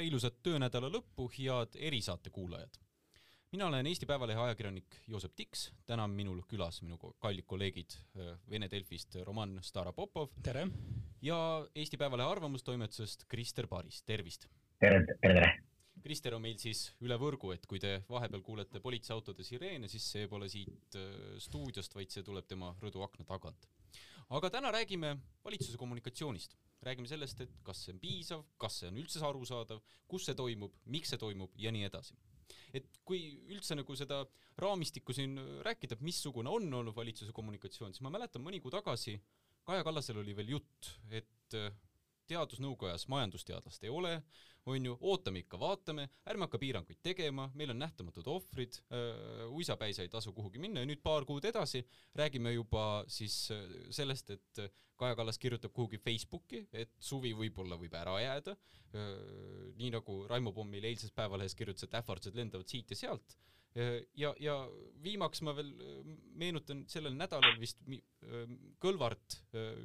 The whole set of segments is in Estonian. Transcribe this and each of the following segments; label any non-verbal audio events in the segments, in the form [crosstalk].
tere ilusat töönädala lõppu, head erisaate kuulajad! mina olen Eesti Päevalehe ajakirjanik Joosep Tiks, täna on minul külas minu kallid kolleegid äh, Vene Delfist Roman Starapopov. tere! ja Eesti Päevalehe arvamustoimetusest Krister Paris, tervist! tere, tere, tere! Krister on meil siis üle võrgu, et kui te vahepeal kuulete politseiautode sireene, siis see pole siit äh, stuudiost, vaid see tuleb tema rõduakna tagant. aga täna räägime valitsuse kommunikatsioonist räägime sellest, et kas see on piisav, kas see on üldse arusaadav, kus see toimub, miks see toimub ja nii edasi. et kui üldse nagu seda raamistikku siin rääkida, et missugune on olnud valitsuse kommunikatsioon, siis ma mäletan mõni kuu tagasi Kaja Kallasel oli veel jutt, et teadusnõukojas majandusteadlast ei ole, on ju, ootame ikka, vaatame, ärme hakka piiranguid tegema, meil on nähtamatud ohvrid äh,, uisapäisa ei tasu kuhugi minna ja nüüd paar kuud edasi räägime juba siis äh, sellest, et Kaja Kallas kirjutab kuhugi Facebooki, et suvi võib-olla võib ära jääda äh,, nii nagu Raimo Pomm meile eilses Päevalehes kirjutas, et ähvardused lendavad siit ja sealt ja, ja viimaks ma veel meenutan, sellel nädalal vist Kõlvart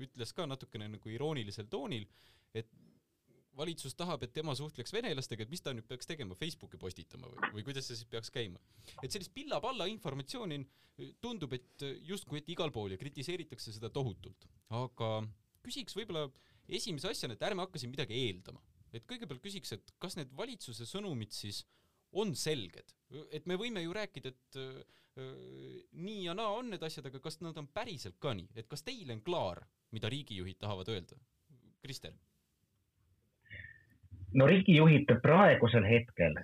ütles ka natukene nagu iroonilisel toonil, et valitsus tahab, et tema suhtleks venelastega, et mis ta nüüd peaks tegema, Facebooki postitama või, või kuidas see siis peaks käima. et sellist pilla-palla informatsiooni tundub, et justkui, et igal pool ja kritiseeritakse seda tohutult. aga küsiks võib-olla esimese asjana, et ärme hakka siin midagi eeldama. et kõigepealt küsiks, et kas need valitsuse sõnumid siis on selged, et me võime ju rääkida, et äh, nii ja naa on need asjad, aga kas nad on päriselt ka nii, et kas teile on klaar, mida riigijuhid tahavad öelda? Krister no riigijuhid praegusel hetkel.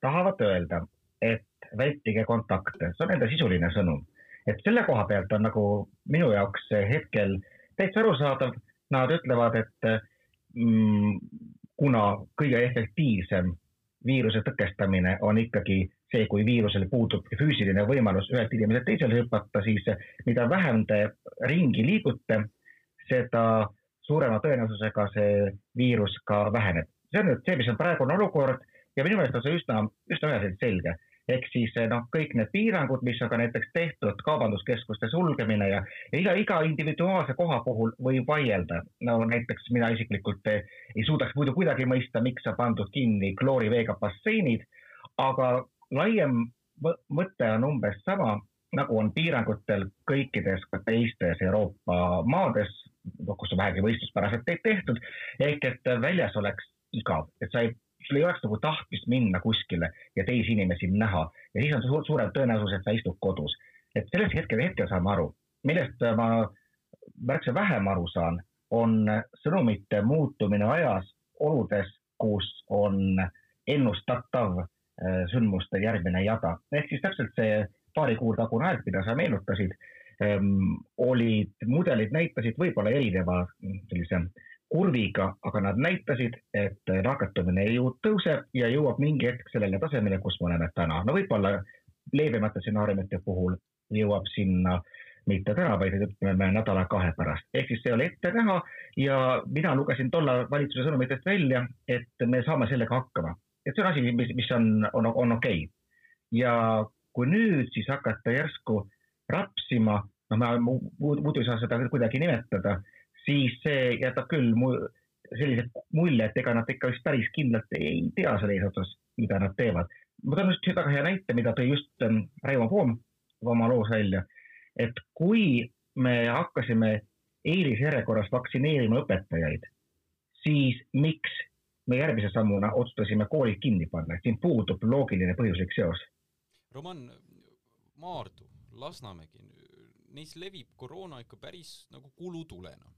Tahavad öelda, et vältige kontakte, see on nende sisuline sõnum. et selle koha pealt on nagu minu jaoks hetkel täitsa arusaadav, nad ütlevad, et mm, kuna kõige efektiivsem viiruse tõkestamine on ikkagi see, kui viirusel puudub füüsiline võimalus ühelt inimeselt teisele hüpata, siis mida vähem te ringi liigute, seda suurema tõenäosusega see viirus ka väheneb see on nüüd see, mis on praegune olukord ja minu meelest on see üsna, üsna üheselt selge. ehk siis noh, kõik need piirangud, mis on ka näiteks tehtud, kaubanduskeskuste sulgemine ja, iga, iga individuaalse koha puhul võib vaielda. no näiteks mina isiklikult ei, ei suudaks muidu kuidagi mõista, miks on pandud kinni klooriveega basseinid, aga laiem mõte on umbes sama, nagu on piirangutel kõikides ka teistes Euroopa maades, kus on vähegi võistluspäraselt tehtud, ehk et väljas oleks igav, et sa ei, sul ei oleks nagu tahtmist minna kuskile ja teisi inimesi näha ja siis on suur, suurem tõenäosus, et sa istud kodus. et sellest hetkel, hetkel saame aru. millest ma märksa vähem aru saan, on sõnumite muutumine ajas oludes, kus on ennustatav äh, sündmuste järgmine jada. ehk siis täpselt see paari kuu tagune aeg, mida sa meenutasid ähm,, olid, mudelid näitasid võib-olla erineva sellise kurviga, aga nad näitasid, et nakatumine ju tõuseb ja jõuab mingi hetk sellele tasemele, kus me oleme täna. no võib-olla leebemate stsenaariumite puhul jõuab sinna mitte täna, vaid ütleme nädala-kahe pärast. ehk siis see oli ette näha ja mina lugesin tolle valitsuse sõnumitest välja, et me saame sellega hakkama. et see on asi, mis, mis on, on, on okei okay.. ja kui nüüd siis hakata järsku rapsima, noh, ma muidu ei saa seda kuidagi nimetada siis see jätab küll mu, sellise mulje, et ega nad ikka vist päris kindlalt ei tea selles osas, mida nad teevad. ma toon just väga hea näite, mida tõi just Raivo Poom oma loos välja, et kui me hakkasime eelisjärjekorras vaktsineerima õpetajaid, siis miks me järgmise sammuna otsustasime koolid kinni panna, et siin puudub loogiline põhjuslik seos. Roman Maardu, Lasnamägi, neis levib koroona ikka päris nagu kulutulena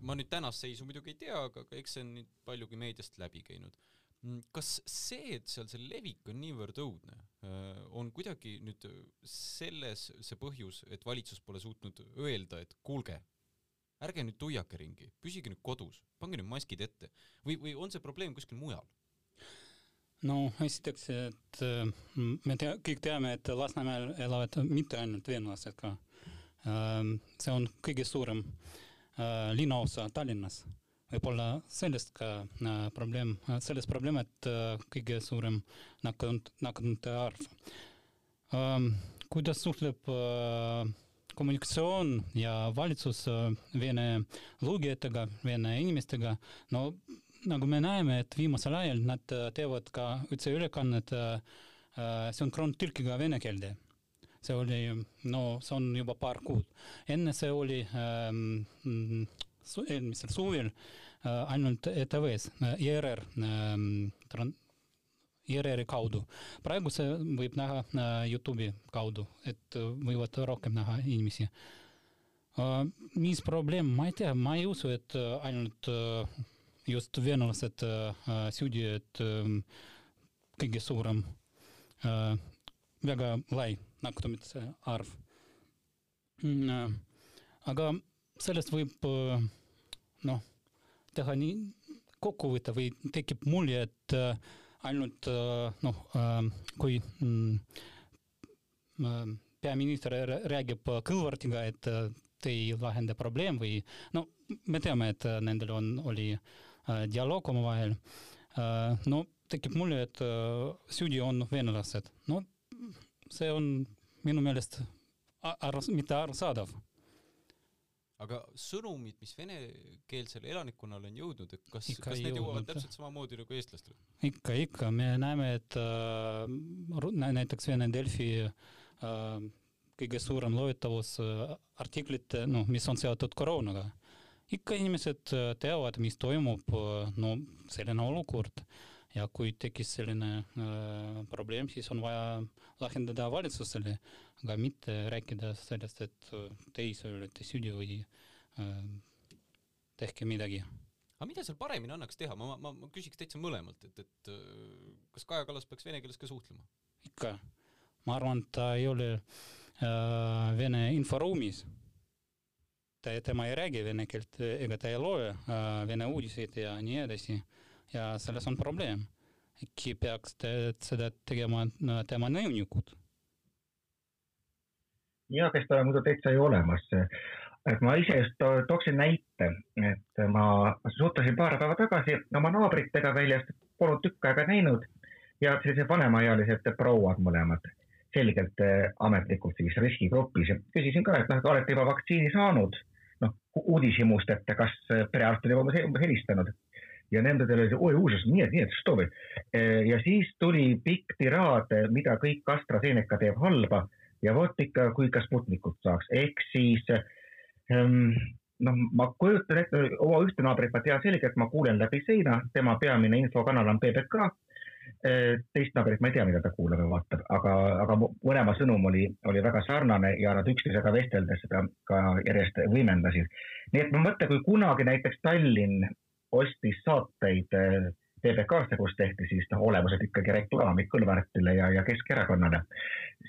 ma nüüd tänast seisu muidugi ei tea, aga eks see on nüüd paljugi meediast läbi käinud. Mm, kas see, et seal see levik on niivõrd õudne, äh, on kuidagi nüüd selles see põhjus, et valitsus pole suutnud öelda, et kuulge, ärge nüüd tuiake ringi, püsige nüüd kodus, pange nüüd maskid ette või, või on see probleem kuskil mujal? no esiteks, et äh, me tea, kõik teame, et Lasnamäel elavad mitte ainult venelased ka. Ähm, see on kõige suurem äh, Äh, linnaosa Tallinnas. võib-olla sellest ka äh, probleem, selles probleem, et äh, kõige suurem nakanud, nakanute arv. Kuidas suhtleb kommunikatsioon ja valitsus vene lugejatega, vene inimestega, no nagu me näeme, et viimasel ajal nad teevad ka otseülekannet sünkroontõlkiga vene keelde. See oli, no see on juba paar kuud. enne see oli ähm, eelmisel suvel äh, ainult ETV-s äh,, ERR äh, ERR-i kaudu. praegu see võib näha äh, Youtube'i kaudu, et äh, võivad rohkem näha inimesi äh,. mis probleem, ma ei tea, ma ei usu, et äh, ainult äh, just venelased äh, süüdi, et äh, kõige suurem äh,, väga lai nakatumise arv mm,. Äh, aga sellest võib äh, noh, teha nii kokkuvõte või tekib mulje, et äh, ainult noh, kui mm, peaminister räägib Kõlvartiga, et te ei lahenda probleem või no me teame, et nendel on, oli dialoog omavahel. no tekib mulje, et süüdi on venelased. no see on minu meelest aru, mitte arusaadav aga sõnumid, mis venekeelsele elanikkonnale on jõudnud, et kas, kas need jõuavad täpselt samamoodi nagu eestlastele? ikka, ikka, me näeme, et äh, näiteks Vene Delfi äh, kõige suurem loetavus äh, artiklite, noh, mis on seotud koroonaga. ikka inimesed äh, teavad, mis toimub, äh, no selline olukord ja kui tekkis selline äh, probleem, siis on vaja lahendada valitsusele äh, aga mitte rääkida sellest, et te ise olete süüdi või äh, tehke midagi. aga mida seal paremini annaks teha, ma, ma, ma küsiks täitsa mõlemalt, et, et kas Kaja Kallas peaks vene keeles ka suhtlema? ikka, ma arvan, ta ei ole äh, Vene inforuumis. ta, tema ei räägi vene keelt ega ta ei loe äh, vene uudiseid ja nii edasi. Ja selles on probleem. äkki peaks te, seda tegema tema nõunikud ja kes tal on muidu täitsa ju olemas. et ma ise just tooksin näite, et ma suhtlesin paar päeva tagasi oma naabritega väljast, polnud tükk aega näinud ja sellised vanemaealised prouad mõlemad, selgelt eh, ametlikult siis riskigrupis ja küsisin ka, et noh, te olete juba vaktsiini saanud, noh uudishimust, et kas perearst on juba helistanud ja nendel oli see, oi uusas, nii et, nii et, što või. ja siis tuli pikk tiraad, eh, mida kõik AstraZeneca teeb halba ja vot ikka, kui ka Sputnikut saaks, ehk siis ähm, noh, ma kujutan ette, oma ühte naabrit ma tean selgelt, ma kuulen läbi seina, tema peamine infokanal on PBK. Eh, teist naabrit ma ei tea, mida ta kuulab ja vaatab, aga, aga mõlema sõnum oli, oli väga sarnane ja nad üksteisega vesteldes seda ka järjest võimendasid. nii et ma mõtlen, kui kunagi näiteks Tallinn ostis saateid äh, PBK-sse, kus tehti siis noh, olemuselt ikkagi reklaami Kõlvartile ja, ja Keskerakonnale,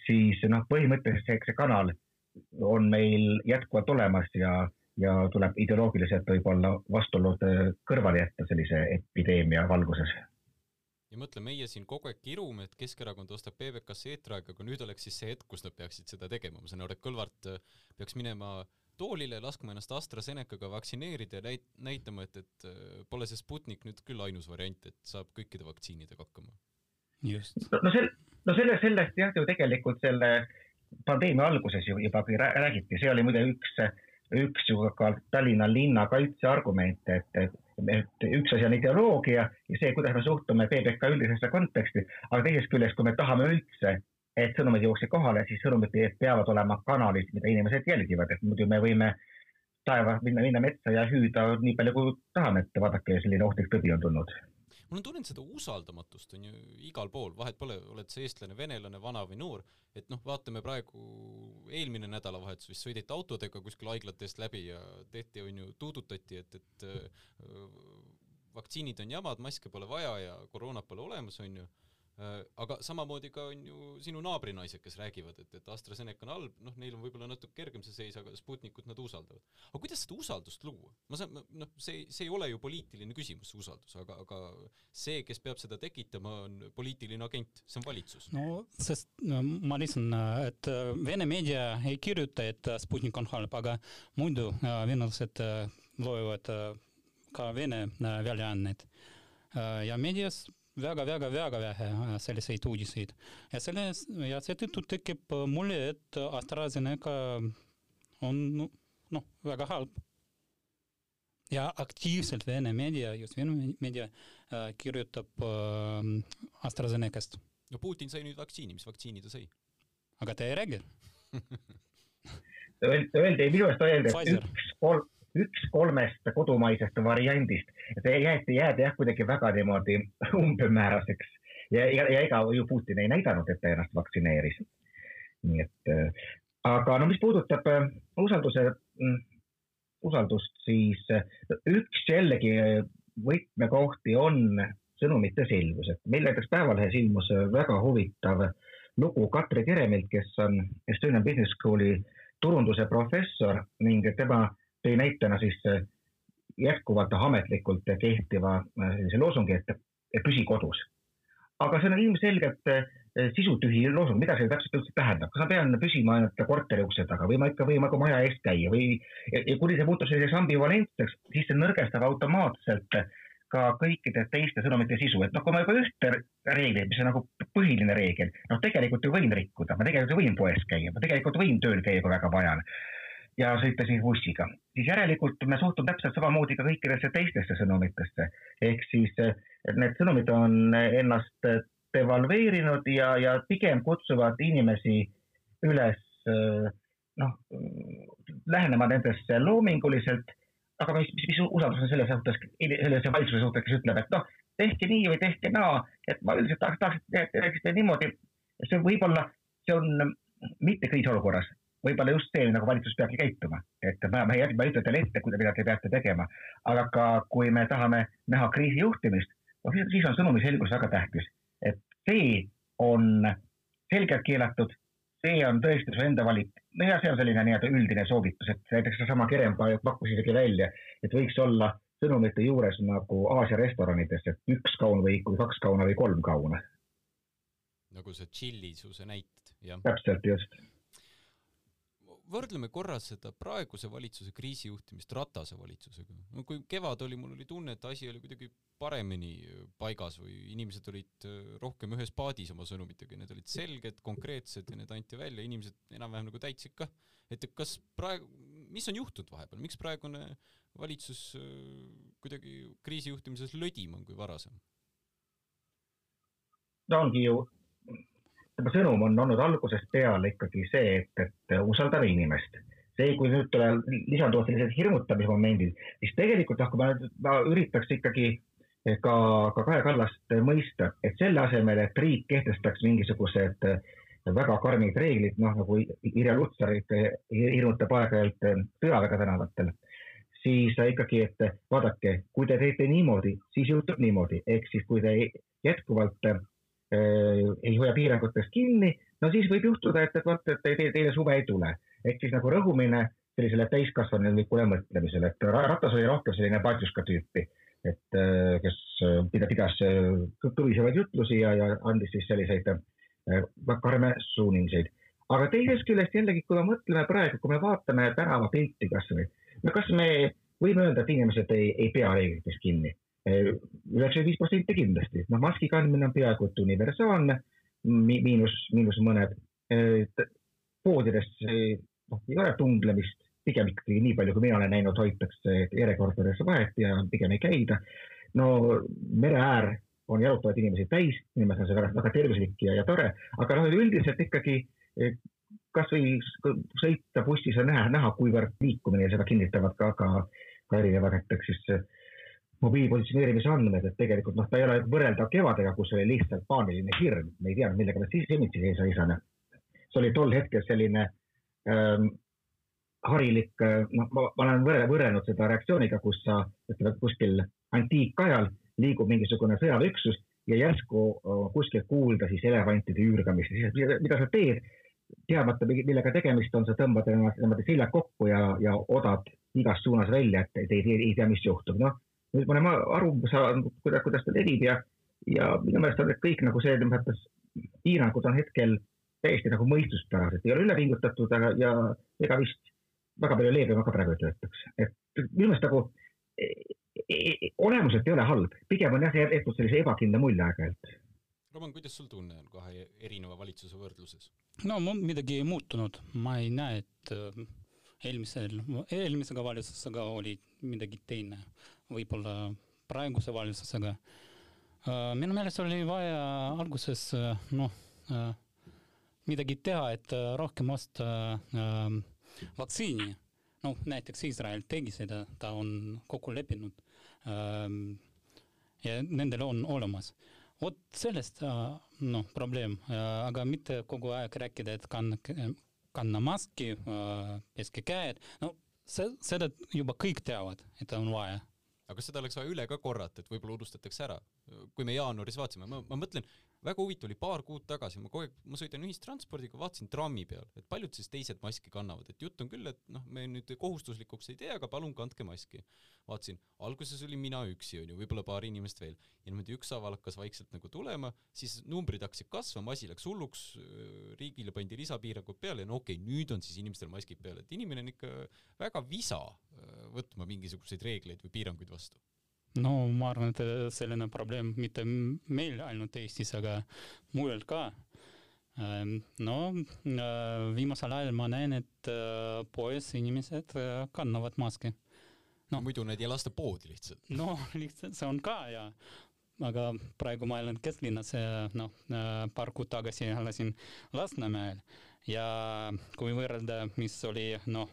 siis noh, põhimõtteliselt see, see kanal on meil jätkuvalt olemas ja, ja tuleb ideoloogiliselt võib-olla vastuolud äh, kõrvale jätta sellise epideemia valguses. Ja mõtle, meie siin kogu aeg kirume, et Keskerakond ostab PBK-sse eetriaega, aga nüüd oleks siis see hetk, kus nad peaksid seda tegema, ma saan aru, et Kõlvart äh, peaks minema toolile, laskma ennast AstraZenecaga vaktsineerida ja näit-, näitama, et, et äh, pole see Sputnik nüüd küll ainus variant, et saab kõikide vaktsiinidega hakkama. just. no sel-, no selle, sellest jah, ju tegelikult selle pandeemia alguses ju juba räägiti, see oli muide üks, üks ju ka Tallinna linna kaitseargument, et, et et üks asi on ideoloogia ja see, kuidas me suhtume PBK üldisesse konteksti, aga teisest küljest, kui me tahame üldse et sõnumid jõuaksid kohale, siis sõnumid peavad olema kanalid, mida inimesed jälgivad, et muidu me võime taeva minna, minna metsa ja hüüda nii palju, kui tahame, et vaadake, selline ohtlik tõbi on tulnud. mul on tunne, et seda usaldamatust on ju igal pool, vahet pole, oled sa eestlane, venelane, vana või noor, et noh, vaatame praegu eelmine nädalavahetus vist sõideti autodega kuskil haiglate eest läbi ja tehti, on ju, tuudutati, et, et äh, vaktsiinid on jamad, maske pole vaja ja koroonat pole olemas, on ju aga samamoodi ka on ju sinu naabrinaised, kes räägivad, et, et AstraZeneca on halb, noh, neil on võib-olla natuke kergem see seis, aga Sputnikut nad usaldavad. aga kuidas seda usaldust luua? ma saan, noh, see, see ei ole ju poliitiline küsimus, see usaldus, aga, aga see, kes peab seda tekitama, on poliitiline agent, see on valitsus. no sest no, ma lisan, et äh, Vene meedia ei kirjuta, et Sputnik on halb, aga muidu äh, venelased loevad ka Vene väljaandeid ja meedias väga-väga-väga vähe äh, selliseid uudiseid ja selles ja seetõttu tekib äh, mulje, et AstraZeneca on noh, väga halb. ja aktiivselt Vene meedia, just Vene meedia äh, kirjutab äh, AstraZenecast. no Putin sai nüüd vaktsiini, mis vaktsiini ta sai? aga [laughs] ta ei räägi Öeldi, minu arust öeldi, et üks kolm, üks kolmest kodumaisest variandist, see jäeti, jäädi jah, kuidagi väga niimoodi umbemääraseks ja, ja, ja ega ju Putin ei näidanud, et ta ennast vaktsineeris. nii et, äh, aga no mis puudutab äh, usalduse, mm, usaldust, siis äh, üks jällegi võtmekohti on sõnumite selgus, et meil näiteks Päevalehes ilmus väga huvitav lugu Katri Keremilt, kes on Estonian Business School'i turunduse professor ning tema tõi näitena siis jätkuvalt ametlikult kehtiva sellise loosungi, et püsi kodus. Aga see on ilmselgelt eh, sisutühi loosung, mida see täpselt üldse tähendab, kas ma pean püsima ainult korteri ukse taga või ma ikka võin nagu maja eest käia või ja, ja kuni see muutub selliseks ambivalentseks, siis see nõrgestab automaatselt ka kõikide teiste sõnumite sisu, et noh, kui ma juba ühte reeglit, mis on nagu põhiline reegel, noh, tegelikult ju võin rikkuda, ma tegelikult võin poes käia, ma tegelikult võin tööl käia, kui väga vajan ja sõita siis bussiga, siis järelikult me suhtume täpselt samamoodi ka kõikidesse teistesse sõnumitesse. ehk siis need sõnumid on ennast devalveerinud ja, ja pigem kutsuvad inimesi üles noh, lähenema nendesse loominguliselt, aga mis, mis, mis usaldus on selles suhtes, sellise valitsuse suhtes, kes ütleb, et noh, tehke nii või tehke naa, et ma üldiselt tahaks, tahaks, et te teeksite niimoodi. see võib-olla, see on mitte kriisiolukorras, võib-olla just see, nagu valitsus peabki käituma, et ma, ma ei, ma ei ütle teile ette, mida te peate tegema, aga ka kui me tahame näha kriisi juhtimist, no siis, on sõnumi selgus väga tähtis, et see on selgelt keelatud, see on tõesti su enda valik. no ja see on selline nii-öelda üldine soovitus, et näiteks seesama Kerem pakkus isegi välja, et võiks olla sõnumite juures nagu Aasia restoranides, et üks kaun või kaks kauna või kolm kauna. nagu see tšillisuse näited, jah. täpselt, just võrdleme korra seda praeguse valitsuse kriisijuhtimist Ratase valitsusega. no kui kevad oli, mul oli tunne, et asi oli kuidagi paremini paigas või inimesed olid äh, rohkem ühes paadis oma sõnumitega, need olid selged, konkreetsed ja need anti välja, inimesed enam-vähem nagu täitsid ka. et kas praegu, mis on juhtunud vahepeal, miks praegune valitsus äh, kuidagi kriisijuhtimises lödim on kui varasem? ta ongi ju tema sõnum on olnud algusest peale ikkagi see, et, et usaldame inimest. see, kui nüüd lisanduvad sellised hirmutamismomendid, siis tegelikult noh, kui ma, ma üritaks ikkagi ka, ka Kaja Kallast mõista, et selle asemel, et riik kehtestaks mingisugused väga karmid reeglid, noh nagu Irja Lutsar hirmutab aeg-ajalt sõjaväega tänavatel, siis ikkagi, et vaadake, kui te teete niimoodi, siis juhtub niimoodi, ehk siis kui te jätkuvalt ei hoia piirangutest kinni, no siis võib juhtuda, et, et vot, et teile, teile suve ei tule. ehk siis nagu rõhumine sellisele täiskasvanulikule mõtlemisele, et Ratas oli rohkem selline patjuska tüüpi, et äh, kes pidas, pidas tulisevaid jutlusi ja, ja andis siis selliseid äh, karme suuniseid. aga teisest küljest jällegi, kui me mõtleme praegu, kui me vaatame tänavapilti kasvõi, no kas me võime öelda, et inimesed ei, ei pea reeglitest kinni üheksakümmend viis protsenti kindlasti, noh maski kandmine on peaaegu et universaalne, miinus, miinus mõned. poodides noh, ei ole tunglemist, pigem ikkagi nii palju, kui mina olen näinud, hoitakse järjekordades vahet ja pigem ei käida. no mere äär on jalutavaid inimesi täis, meelest on see väga, tervislik ja, ja tore, aga noh, üldiselt ikkagi kasvõi sõita bussis on näha, näha, kuivõrd liikumine ja seda kinnitavad ka, ka, ka erinevad näiteks siis mobiilipositsioneerimise andmed, et tegelikult noh, ta ei ole võrreldav kevadega, kus oli lihtsalt paaniline hirm, me ei teadnud, millega me silmitsi seisame. see oli tol hetkel selline ähm, harilik, äh, noh, ma olen võrrelnud seda reaktsiooniga, kus sa ütleme kuskil antiikajal liigub mingisugune sõjaväeüksus ja järsku äh, kuskilt kuulda siis elevantide üürgamist, siis mida sa teed, teadmata, millega tegemist on, sa tõmbad ennast niimoodi seljad kokku ja, ja odad igas suunas välja, et ei, ei, ei tea, mis juhtub, noh me oleme aru saanud, kuidas, kuidas ta levib ja, ja minu meelest on need kõik nagu see, mõttes piirangud on hetkel täiesti nagu mõistuspärased, ei ole üle pingutatud, aga, ja ega vist väga palju leebem ka praegu ei töötaks, et minu meelest nagu e, e, olemuselt ei ole halb, pigem on jah jäetud sellise ebakindla mulje aeg-ajalt. Roman, kuidas sul tunne on kahe erineva valitsuse võrdluses? no midagi ei muutunud, ma ei näe, et eelmisel, eelmisega valitsusega oli midagi teine, võib-olla praeguse valitsusega. minu meelest oli vaja alguses noh, midagi teha, et rohkem osta vaktsiini. noh, näiteks Iisrael tegi seda, ta on kokku leppinud. ja nendel on olemas vot sellest noh, probleem, aga mitte kogu aeg rääkida, et kanna, kanna maski, peske käed, no see, seda juba kõik teavad, et on vaja. Aga seda oleks vaja üle ka korrata, et võib-olla unustatakse ära. kui me jaanuaris vaatasime, ma, ma mõtlen, väga huvitav oli paar kuud tagasi, ma kogu aeg, ma sõidan ühistranspordiga, vaatasin trammi peal, et paljud siis teised maski kannavad, et jutt on küll, et noh, me nüüd kohustuslikuks ei tee, aga palun kandke maski. vaatasin, alguses olin mina üksi, onju, võib-olla paar inimest veel ja niimoodi ükshaaval hakkas vaikselt nagu tulema, siis numbrid hakkasid kasvama, asi läks hulluks, riigile pandi lisapiirangud peale no okei okay,, nüüd on siis inimestel maskid peal, et inimene on ikka väga visa võtma mingisuguseid reegleid või piiranguid vastu no ma arvan, et selline probleem mitte meil ainult Eestis, aga mujal ka. Ähm, no äh, viimasel ajal ma näen, et äh, poes inimesed äh, kannavad maski. no muidu need ei lasta poodi lihtsalt. no [laughs] lihtsalt see on ka ja, aga praegu ma elan kesklinnas noh, paar kuud tagasi elasin Lasnamäel ja kui võrrelda, mis oli noh,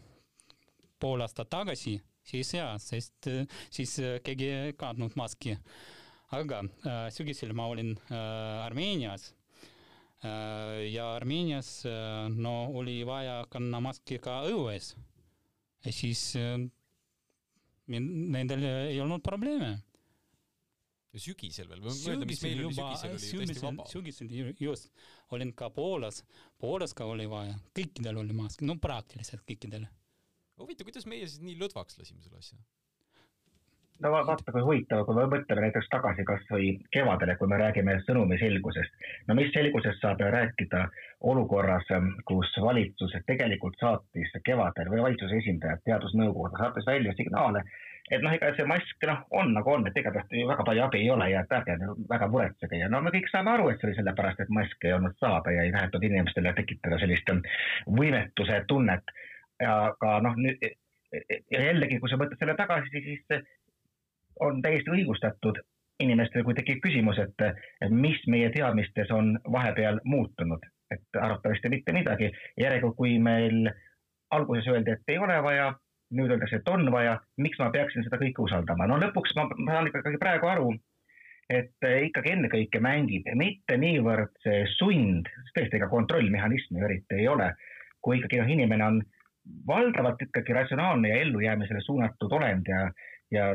pool aastat tagasi siis jaa, sest siis keegi ei kandnud maski. aga äh, sügisel ma olin äh, Armeenias. Äh, ja Armeenias äh, no oli vaja kanna maski ka õues. ja siis äh, nendel ei olnud probleeme. Sügisel veel, meil juba, sügisel, sügisel, sügisel just, olin ka Poolas, Poolas ka oli vaja, kõikidel oli mask, no praktiliselt kõikidel huvitav, kuidas meie siis nii lõdvaks lasime selle asja? no vaata, kui huvitav, kui me mõtleme näiteks tagasi kasvõi kevadele, kui me räägime sõnumi selgusest. no mis selgusest saab rääkida olukorras, kus valitsus tegelikult saatis kevadel või valitsuse esindajad teadusnõukogude saates välja signaale, et noh, ega see mask noh, on nagu on, et ju väga palju abi ei ole ja et ärge väga muretsege ja no me kõik saame aru, et see oli sellepärast, et maske ei olnud saada ja ei tahetud inimestele tekitada sellist võimetuse tunnet aga noh, nüüd ja jällegi, kui sa mõtled selle tagasi, siis on täiesti õigustatud inimestel, kui tekib küsimus, et, et mis meie teadmistes on vahepeal muutunud, et arvatavasti mitte midagi. järelikult, kui meil alguses öeldi, et ei ole vaja, nüüd öeldakse, et on vaja, miks ma peaksin seda kõike usaldama? no lõpuks ma, ma saan ikkagi praegu aru, et ikkagi ennekõike mängib mitte niivõrd see sund, tõesti ega kontrollmehhanismi eriti ei ole, kui ikkagi noh, inimene on valdavalt ikkagi ratsionaalne ja ellujäämisele suunatud olend ja, ja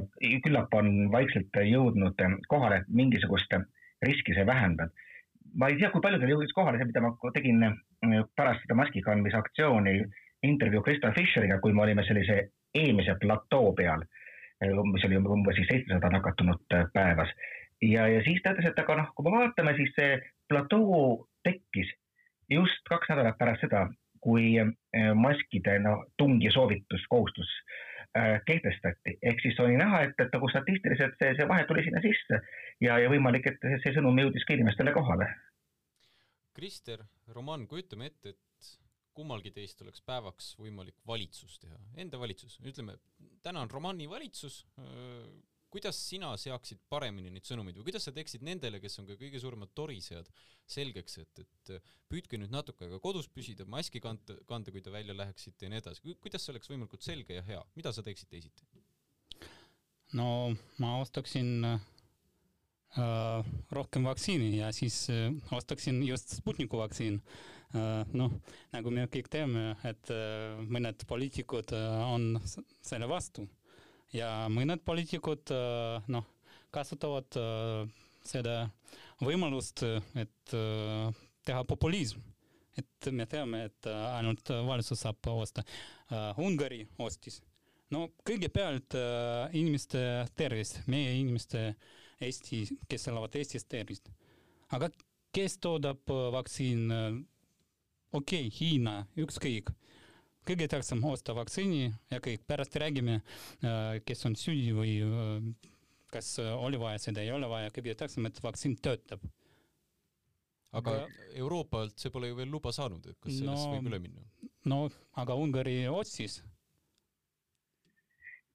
küllap on vaikselt jõudnud kohale, et mingisugust riski see vähendab. ma ei tea, kui paljudel jõudis kohale see, mida ma tegin pärast seda maski kandmise aktsiooni intervjuu Krista Fischeriga, kui me olime sellise eelmise platoo peal, mis oli umbes siis seitsesada nakatunut päevas. ja, ja siis ta ütles, et aga noh, kui me vaatame, siis see platoo tekkis just kaks nädalat pärast seda, kui äh, maskide no, tung ja soovitus, kohustus äh, kehtestati. ehk siis oli näha, et, et nagu statistiliselt see, see vahe tuli sinna sisse ja, ja võimalik, et see sõnum jõudis ka inimestele kohale. Krister, Roman, kujutame ette, et kummalgi teist oleks päevaks võimalik valitsus teha, enda valitsus, ütleme, täna on Romani valitsus, kuidas sina seaksid paremini neid sõnumeid või kuidas sa teeksid nendele, kes on ka kõige suuremad torisejad, selgeks, et, et püüdke nüüd natuke aega kodus püsida, maski kanda, kanda, kui te välja läheksite ja nii edasi, kuidas see oleks võimalikult selge ja hea, mida sa teeksid teisiti? no ma ostaksin äh, rohkem vaktsiini ja siis äh, ostaksin just Sputniku vaktsiin äh,. noh, nagu me kõik teame, et äh, mõned poliitikud äh, on selle vastu ja mõned poliitikud äh, noh, kasutavad äh, seda võimalust, et äh, teha populism. et me teame, et ainult valitsus saab osta. Ungari ostis. no kõigepealt inimeste tervist, meie inimeste Eesti, kes elavad Eestis tervist. aga kes toodab vaktsiin, okei okay,, Hiina, ükskõik kõige tähtsam osta vaktsiini ja kõik, pärast räägime, kes on süüdi või kas oli vaja seda, ei ole vaja, kõige tähtsam, et vaktsiin töötab. aga Euroopalt see pole ju veel luba saanud, et kas sellest no, võib üle minna? no aga Ungari otsis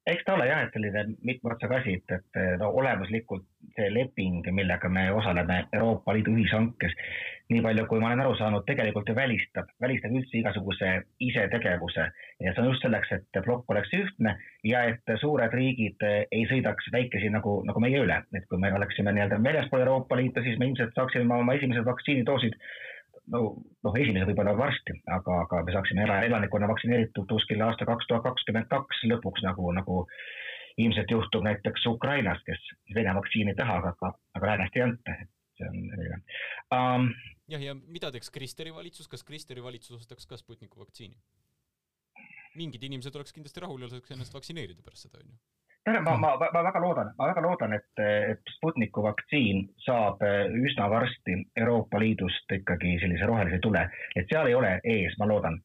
eks ta ole jah, et selline mitme otsaga asi, et, et no olemuslikult see leping, millega me osaleme Euroopa Liidu ühishankes, nii palju, kui ma olen aru saanud, tegelikult ju välistab, välistab üldse igasuguse isetegevuse. Ja see on just selleks, et plokk oleks ühtne ja et suured riigid ei sõidaks väikesi nagu, nagu meie üle, et kui me oleksime nii-öelda väljaspool Euroopa Liitu, siis me ilmselt saaksime oma esimesed vaktsiinidoosid no, noh, esimese võib-olla varsti, aga, aga me saaksime elanikkonna vaktsineeritud kuskil aasta kaks tuhat kakskümmend kaks lõpuks nagu, nagu ilmselt juhtub näiteks Ukrainas, kes Vene vaktsiini ei taha, aga, aga läänest ei anta, et see on selline um,. jah, ja mida teeks Kristeri valitsus, kas Kristeri valitsus ostaks ka Sputniku vaktsiini? mingid inimesed oleks kindlasti rahul ja saaks ennast vaktsineerida pärast seda, onju ma, ma, ma väga loodan, ma väga loodan, et, et Sputniku vaktsiin saab äh, üsna varsti Euroopa Liidust ikkagi sellise rohelise tule, et seal ei ole ees, ma loodan,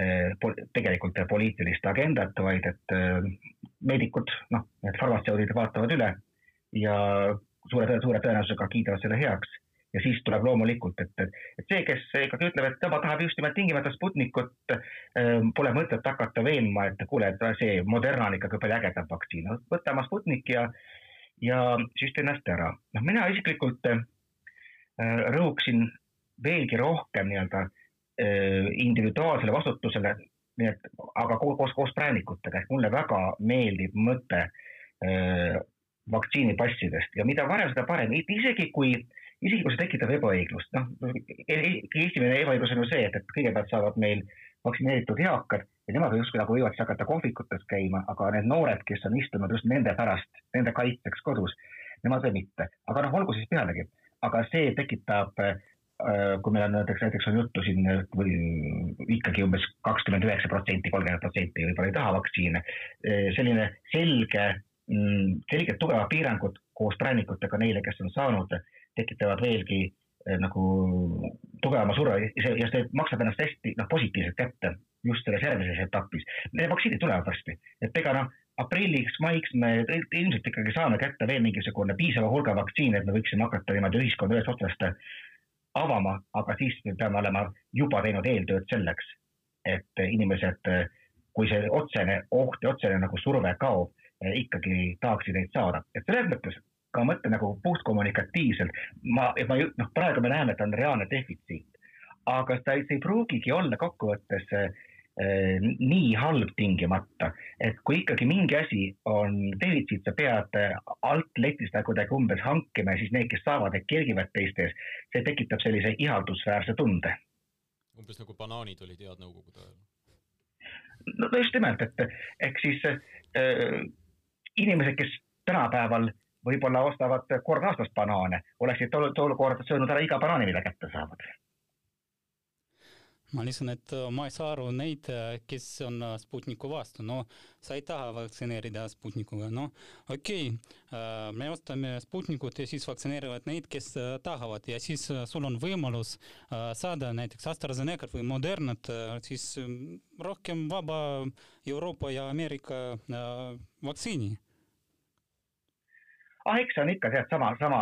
äh, tegelikult poliitilist agendat, vaid et äh, meedikud, noh, need farmatseudid vaatavad üle ja suure, suure tõenäosusega kiidavad selle heaks ja siis tuleb loomulikult, et, et, et see, kes ikkagi ütleb, et tema tahab just nimelt tingimata Sputnikut, ähm, pole mõtet hakata veenma, et kuule, et see Moderna on ikkagi palju ägedam vaktsiin, võta oma Sputnik ja, ja süsti ennast ära. noh, mina isiklikult äh, rõhuksin veelgi rohkem nii-öelda äh, individuaalsele vastutusele, nii et aga koos, koos präänikutega, ehk mulle väga meeldib mõte vaktsiinipassidest ja mida varem, seda parem, isegi kui äh, see tekitab ebaõiglust, noh, e-, e-, esimene ebaõiglus on ju see, et, et kõigepealt saavad meil vaktsineeritud eakad ja nemad justkui nagu võivad siis hakata kohvikutes käima, aga need noored, kes on istunud just nende pärast, nende kaitseks kodus, nemad veel mitte. aga noh, olgu siis pealegi, aga see tekitab äh, kui meil on näiteks, näiteks on juttu siin või ikkagi umbes kakskümmend üheksa protsenti, kolmkümmend protsenti võib-olla ei taha vaktsiine, äh, selline selge, mm, selged tugevad piirangud koos präänikutega neile, kes on saanud tekitavad veelgi eh, nagu tugevama surve ja see maksab ennast hästi noh, positiivselt kätte just selles järgmises etapis. Need vaktsiinid tulevad varsti, et ega noh, aprilliks, maiks me ilmselt ikkagi saame kätte veel mingisugune piisava hulga vaktsiine, et me võiksime hakata niimoodi ühiskonda ühest otsast avama, aga siis me peame olema juba teinud eeltööd selleks, et inimesed, kui see otsene oht ja otsene nagu surve kaob, ikkagi tahaksid neid saada, et selles mõttes ka mõtle nagu puhtkommunikatiivselt, ma, ma noh, praegu me näeme, et on reaalne defitsiit, aga see, see ei pruugigi olla kokkuvõttes äh, nii halb tingimata, et kui ikkagi mingi asi on defitsiit, sa pead eh, alt letist nagu kuidagi umbes hankima ja siis need, kes saavad, need kergivad teiste ees, see tekitab sellise ihaldusväärse tunde. umbes nagu banaanid olid head nõukogude ajal. no just nimelt, et ehk siis äh, inimesed, kes tänapäeval võib-olla ostavad kord aastas banaane, oleksid tol, tol kord söönud ära iga banaani, mida kätte saavad. ma lisan, et äh, ma ei saa aru neid, äh, kes on äh, Sputniku vastu, no sa ei taha vaktsineerida Sputnikuga, noh okei okay,, me ostame Sputnikut ja siis vaktsineerivad neid, kes tahavad. Ja siis sul on võimalus saada näiteks AstraZenecat või Modernat, siis rohkem vaba Euroopa ja Ameerika vaktsiini ah, eks see on ikka sealt sama, sama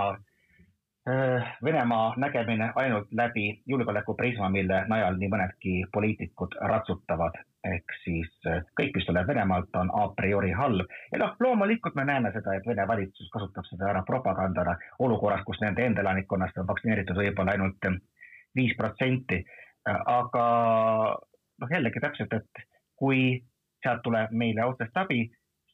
äh, Venemaa nägemine ainult läbi julgeolekuprisma, mille najal nii mõnedki poliitikud ratsutavad. ehk siis äh, kõik, mis tuleb Venemaalt, on a priori halb ja noh, loomulikult me näeme seda, et Vene valitsus kasutab seda ära propagandana olukorras, kus nende enda elanikkonnast on vaktsineeritud võib-olla ainult äh, viis protsenti. aga noh, jällegi täpselt, et kui sealt tuleb meile otsest abi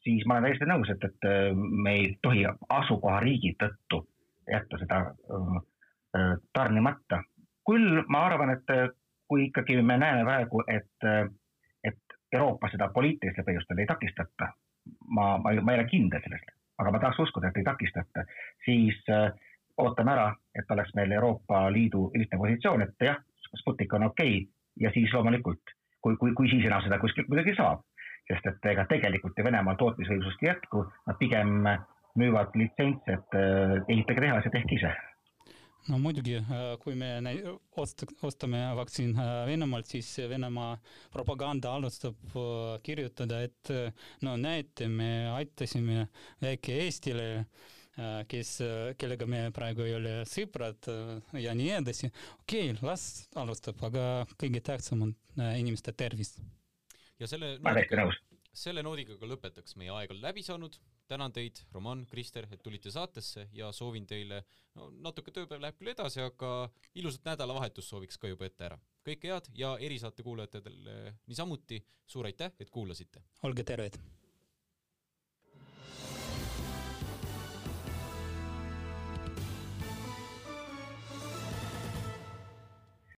siis ma olen täiesti nõus, et, et äh, me ei tohi asukohariigi tõttu jätta seda äh, äh, tarnimata. küll ma arvan, et kui ikkagi me näeme praegu, et, et Euroopas seda poliitilistel põhjustel ei takistata, ma, ma, ma ei ole kindel selles, aga ma tahaks uskuda, et ei takistata, siis ootame ära, et oleks meil Euroopa Liidu ühtne positsioon, et jah, Sputnik on okei okay, ja siis loomulikult, kui, kui, kui siis enam seda kuskilt muidugi saab sest et ega tegelikult ju Venemaal tootmisvõimsust ei jätku, nad pigem müüvad litsentse, et äh, ehitage tehas ja tehke ise no muidugi, äh, kui me ost-, ostame vaktsiin äh, Venemaalt, siis Venemaa propaganda alustab kirjutada, et no näete, me aitasime väike Eestile, kes, kellega me praegu ei ole sõbrad ja nii edasi. okei okay,, las alustab, aga kõige tähtsam on inimeste tervis ja selle nõus selle noodiga ka lõpetaks, meie aeg on läbi saanud, tänan teid, Roman, Krister, et tulite saatesse ja soovin teile, no natuke tööpäev läheb küll edasi, aga ilusat nädalavahetust sooviks ka juba ette ära. kõike head ja erisaate kuulajatele niisamuti suur aitäh, et kuulasite! olge terved!